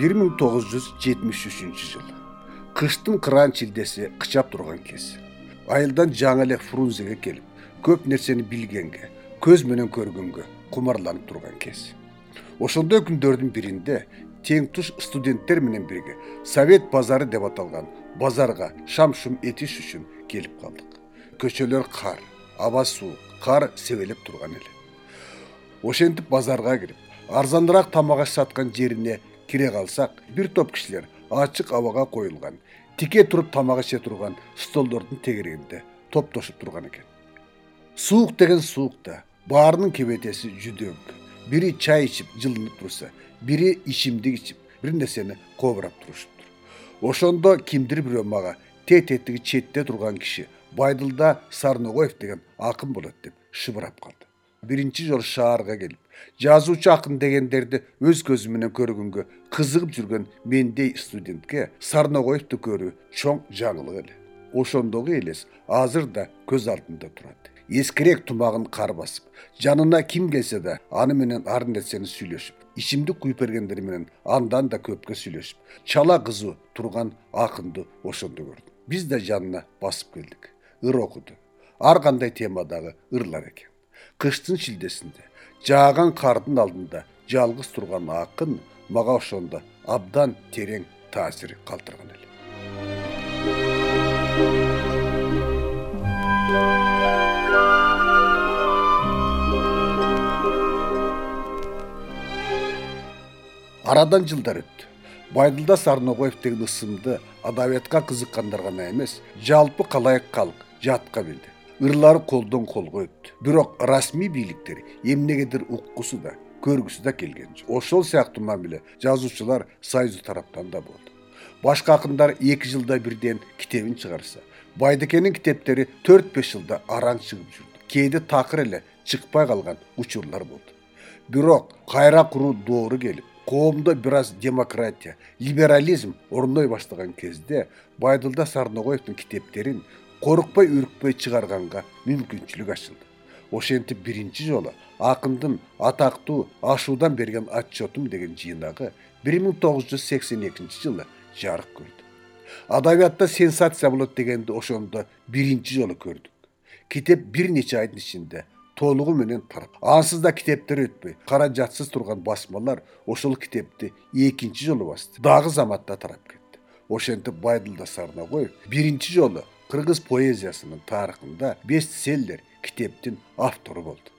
бир миң тогуз жүз жетимиш үчүнчү жыл. Кыштын кыраан чилдеси кычап турган кез. Айылдан жаңы эле фрунзеге келип көп нерсени билгенге көз менен көргөнгө кумарланып турган кез. Ошондой күндөрдүн биринде тең туш студенттер менен бирге совет базары деп аталган базарга шам шум этиш үчүн келип калдык. Көчөлөр кар аба суук кар себелеп турган эле. Ошентип базарга кирип арзаныраак тамак аш саткан жерине кире калсак бир топ кишилер ачык абага коюлган тике туруп тамак иче турган столдордун тегерегинде топтошуп турган экен. Суук деген суук да баарынын кебетеси жүдөк бири чай ичип жылынып турса бири ичимдик ичип бир нерсени кобурап турушуптур. Ошондо кимдир бирөө мага тет этиги четте турган киши байдылда сарногоев деген акын болот деп шыбырап калды. Биринчи жолу шаарга келип жазуучу акын дегендерди өз көзүм менен көргөнгө кызыгып жүргөн мендей студентке сарногоевду көрүү чоң жаңылык эле. Ошондогу элес азыр да көз алдымда турат. Эскирээк тумагын кар басып жанына ким келсе да аны менен ар нерсени сүйлөшүп ичимдик куюп бергендер менен андан да көпкө сүйлөшүп чала кызуу турган акынды ошондо көрдүм. Биз да жанына басып келдик ыр окуду. Ар кандай темадагы ырлар экен. Кыштын шилдесинде жааган кардын алдында жалгыз турган акын мага ошондо абдан терең таасир калтырган эле. Арадан жылдар өттү. Байдылда сарногоев деген ысымды адабиятка кызыккандар гана эмес жалпы калайык калк жатка билди ырлары колдон колго өттү бирок расмий бийликтер эмнегедир уккусу да көргүсү да келген жок. Ошол сыяктуу мамиле жазуучулар союзу тараптан да болду. Башка акындар эки жылда бирден китебин чыгарса байдыкенин китептери төрт беш жылда араң чыгып жүрдү. Кээде такыр эле чыкпай калган учурлар болду. Бирок кайра куруу доору келип коомдо бир аз демократия либерализм орной баштаган кезде байдылда сарногоевдун китептерин коркпой үркпөй чыгарганга мүмкүнчүлүк ачылды. Ошентип биринчи жолу акындын атактуу ашуудан берген отчетум деген жыйнагы бир миң тогуз жүз сексен экинчи жылы жарык көрдү. Адабиятта сенсация болот дегенди ошондо биринчи жолу көрдүк. Китеп бир нече айдын ичинде толугу менен тарап ансыз да китептер өтпөй каражатсыз турган басмалар ошол китепти экинчи жолу басты дагы заматта тарап кетти. Ошентип байдылда сарногоев биринчи жолу кыргыз поэзиясынын тарыхында бест селлер китептин автору болду.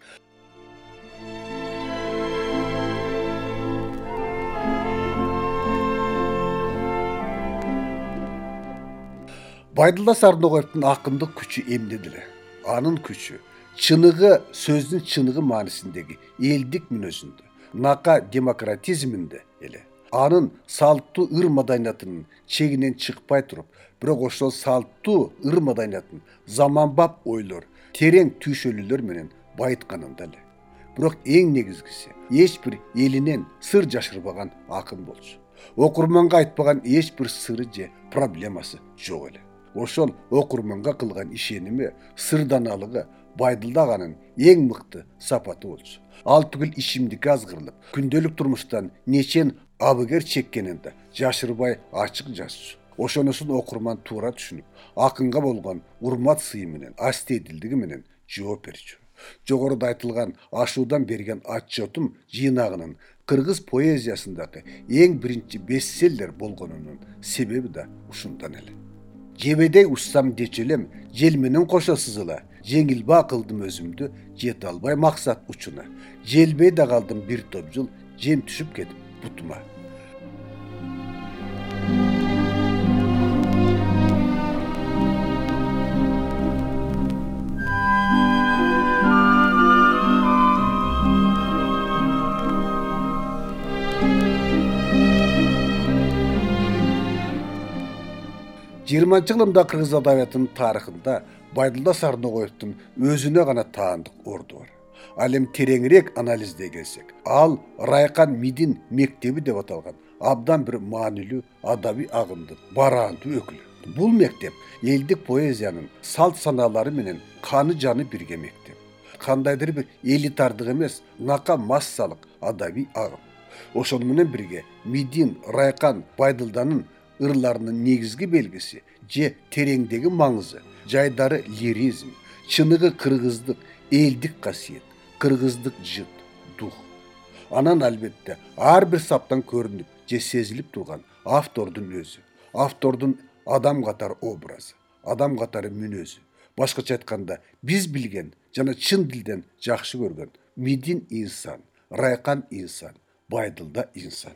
Байдылда сарногоевдун акындык күчү эмнеде эле анын күчү чыныгы сөздүн чыныгы маанисиндеги элдик мүнөзүндө нака демократизминде эле анын салттуу ыр маданиятынын чегинен чыкпай туруп бирок ошол салттуу ыр маданиятын заманбап ойлор терең түйшөлүүлөр менен байытканында эле. Бирок эң негизгиси эч бир элинен сыр жашырбаган акын болчу. Окурманга айтпаган эч бир сыры же проблемасы жок эле. Ошол окурманга кылган ишеними сырданалыгы байдылда аганын эң мыкты сапаты болчу ал түгүл ичимдикке азгырылып күндөлүк турмуштан нечен абыгер чеккенин да жашырбай ачык жазчу. Ошонусун окурман туура түшүнүп акынга болгон урмат сыйы менен астедилдиги менен жооп берчү. Жогоруда айтылган ашуудан берген отчетум жыйнагынын кыргыз поэзиясындагы эң биринчи бестселлер болгонунун себеби да ушундан эле жебедей учсам дечү элем жел менен кошо сызыла. Жеңил кылдым өзүмдү жете албай максат учуна. Желбей да калдым бир топ жыл жем түшүп кетип бутума жыйырманчы кылымда кыргыз адабиятынын тарыхында байдылда сарногоевдун өзүнө гана таандык орду бар. Ал эми тереңирээк анализдей келсек ал райкан мидин мектеби деп аталган абдан бир маанилүү адабий агымдын бараандуу өкүлү. Бул мектеп элдик поэзиянын салт санаалары менен каны жаны бирге мектеп. Кандайдыр бир элитардык эмес нака массалык адабий агым. Ошону менен бирге мидин райкан байдылданын ырларынын негизги белгиси же тереңдеги маңызы. Жайдары лиризм чыныгы кыргыздык элдик касиет кыргыздык жыт дух. Анан албетте ар бир саптан көрүнүп же сезилип турган автордун өзү автордун адам катары образы адам катары мүнөзү. Башкача айтканда биз билген жана чын дилден жакшы көргөн мидин инсан райкан инсан байдылда инсан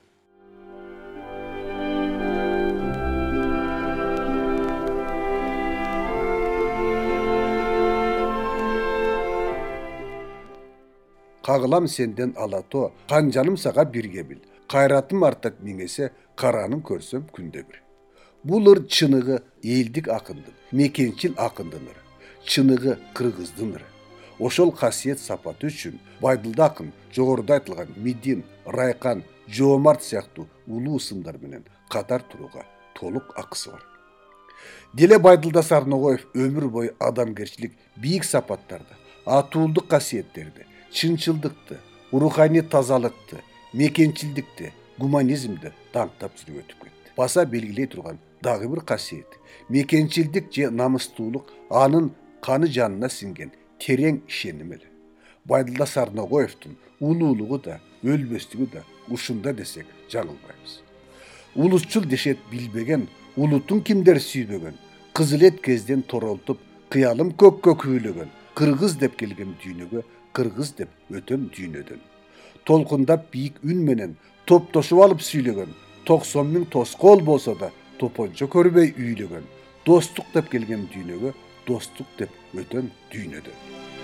кагылам сенден ала тоо канжаным сага бирге бил. Кайратым артат миңесе каранын көрсөм күндө бир. Бул ыр чыныгы элдик акындын мекенчил акындын ыры чыныгы кыргыздын ыры ошол касиет сапаты үчүн байдылда акын жогоруда айтылган мидин райкан жоомарт сыяктуу улуу ысымдар менен катар турууга толук акысы бар. Деле байдылда сарногоев өмүр бою адамгерчилик бийик сапаттарды атуулдук касиеттерди чынчылдыкты руханий тазалыкты мекенчилдикти гуманизмди даңктап жүрүп өтүп кетти. Баса белгилей турган дагы бир касиети мекенчилдик же намыстуулук анын каны жанына сиңген терең ишеним эле. Байдылда сарногоевдун улуулугу да өлбөстүгү да ушунда десек жаңылбайбыз. Улутчул дешет билбеген улутун кимдер сүйбөгөн кызыл эт кезден торолтуп кыялым көккө күбөлөгөн кыргыз деп келгем дүйнөгө кыргыз деп өтөм дүйнөдөн. Толкундап бийик үн менен топтошуп алып сүйлөгөн токсон миң тоскоол болсо да топончо көрбөй үйлөгөн. Достук деп келгем дүйнөгө достук деп өтөм дүйнөдөн